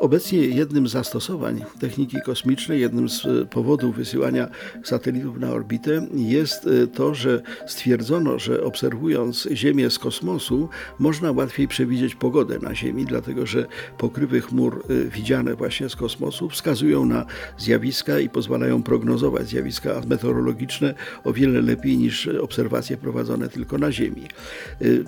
Obecnie jednym z zastosowań techniki kosmicznej, jednym z e, powodów wysyłania satelitów na orbitę jest e, to, że stwierdzono, że obserwując Ziemię z kosmosu można łatwiej przewidzieć pogodę na Ziemi, dlatego że pokrywy chmur e, widziane właśnie z kosmosu wskazują na zjawiska i pozwalają prognozować zjawiska meteorologiczne o wiele lepiej niż obserwacje prowadzone tylko na Ziemi.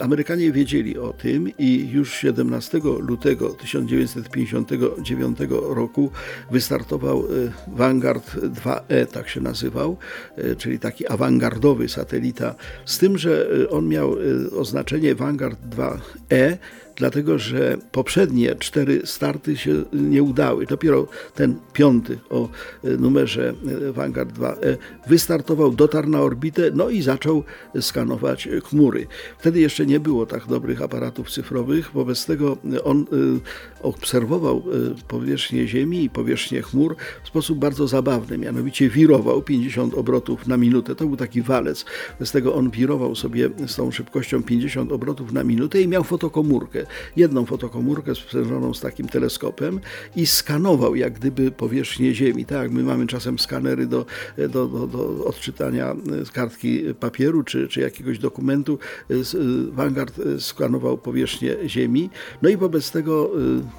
Amerykanie wiedzieli o tym i już 17 lutego 1950 1999 roku wystartował y, Vanguard 2E, tak się nazywał, y, czyli taki awangardowy satelita, z tym, że y, on miał oznaczenie Vanguard 2E, dlatego że poprzednie cztery starty się nie udały. Dopiero ten piąty o numerze Vanguard 2E wystartował, dotarł na orbitę, no i zaczął skanować chmury. Wtedy jeszcze nie było tak dobrych aparatów cyfrowych, wobec tego on obserwował powierzchnię Ziemi i powierzchnię chmur w sposób bardzo zabawny, mianowicie wirował 50 obrotów na minutę. To był taki walec. Z tego on wirował sobie z tą szybkością 50 obrotów na minutę i miał fotokomórkę jedną fotokomórkę sprzężoną z takim teleskopem i skanował jak gdyby powierzchnię Ziemi. Tak my mamy czasem skanery do, do, do, do odczytania z kartki papieru czy, czy jakiegoś dokumentu. Vanguard skanował powierzchnię Ziemi. No i wobec tego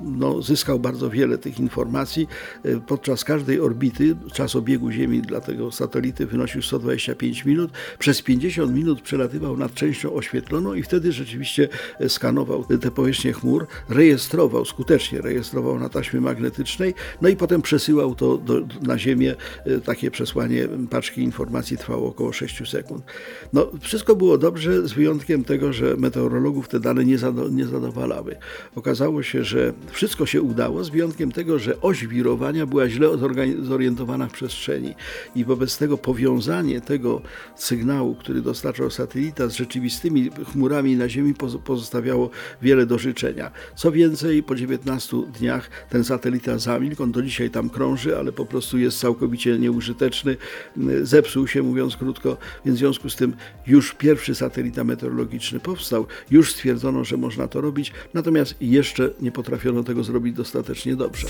no, zyskał bardzo wiele tych informacji. Podczas każdej orbity czas obiegu Ziemi dla tego satelity wynosił 125 minut. Przez 50 minut przelatywał nad częścią oświetloną i wtedy rzeczywiście skanował te powierzchnie chmur, rejestrował, skutecznie rejestrował na taśmie magnetycznej, no i potem przesyłał to do, na Ziemię. E, takie przesłanie paczki informacji trwało około 6 sekund. No, wszystko było dobrze, z wyjątkiem tego, że meteorologów te dane nie, zado, nie zadowalały. Okazało się, że wszystko się udało, z wyjątkiem tego, że oś wirowania była źle zorientowana w przestrzeni. I wobec tego powiązanie tego sygnału, który dostarczał satelita z rzeczywistymi chmurami na Ziemi pozostawiało wiele do życzenia. Co więcej, po 19 dniach ten satelita zamilkł, on do dzisiaj tam krąży, ale po prostu jest całkowicie nieużyteczny, zepsuł się, mówiąc krótko, więc w związku z tym już pierwszy satelita meteorologiczny powstał, już stwierdzono, że można to robić, natomiast jeszcze nie potrafiono tego zrobić dostatecznie dobrze.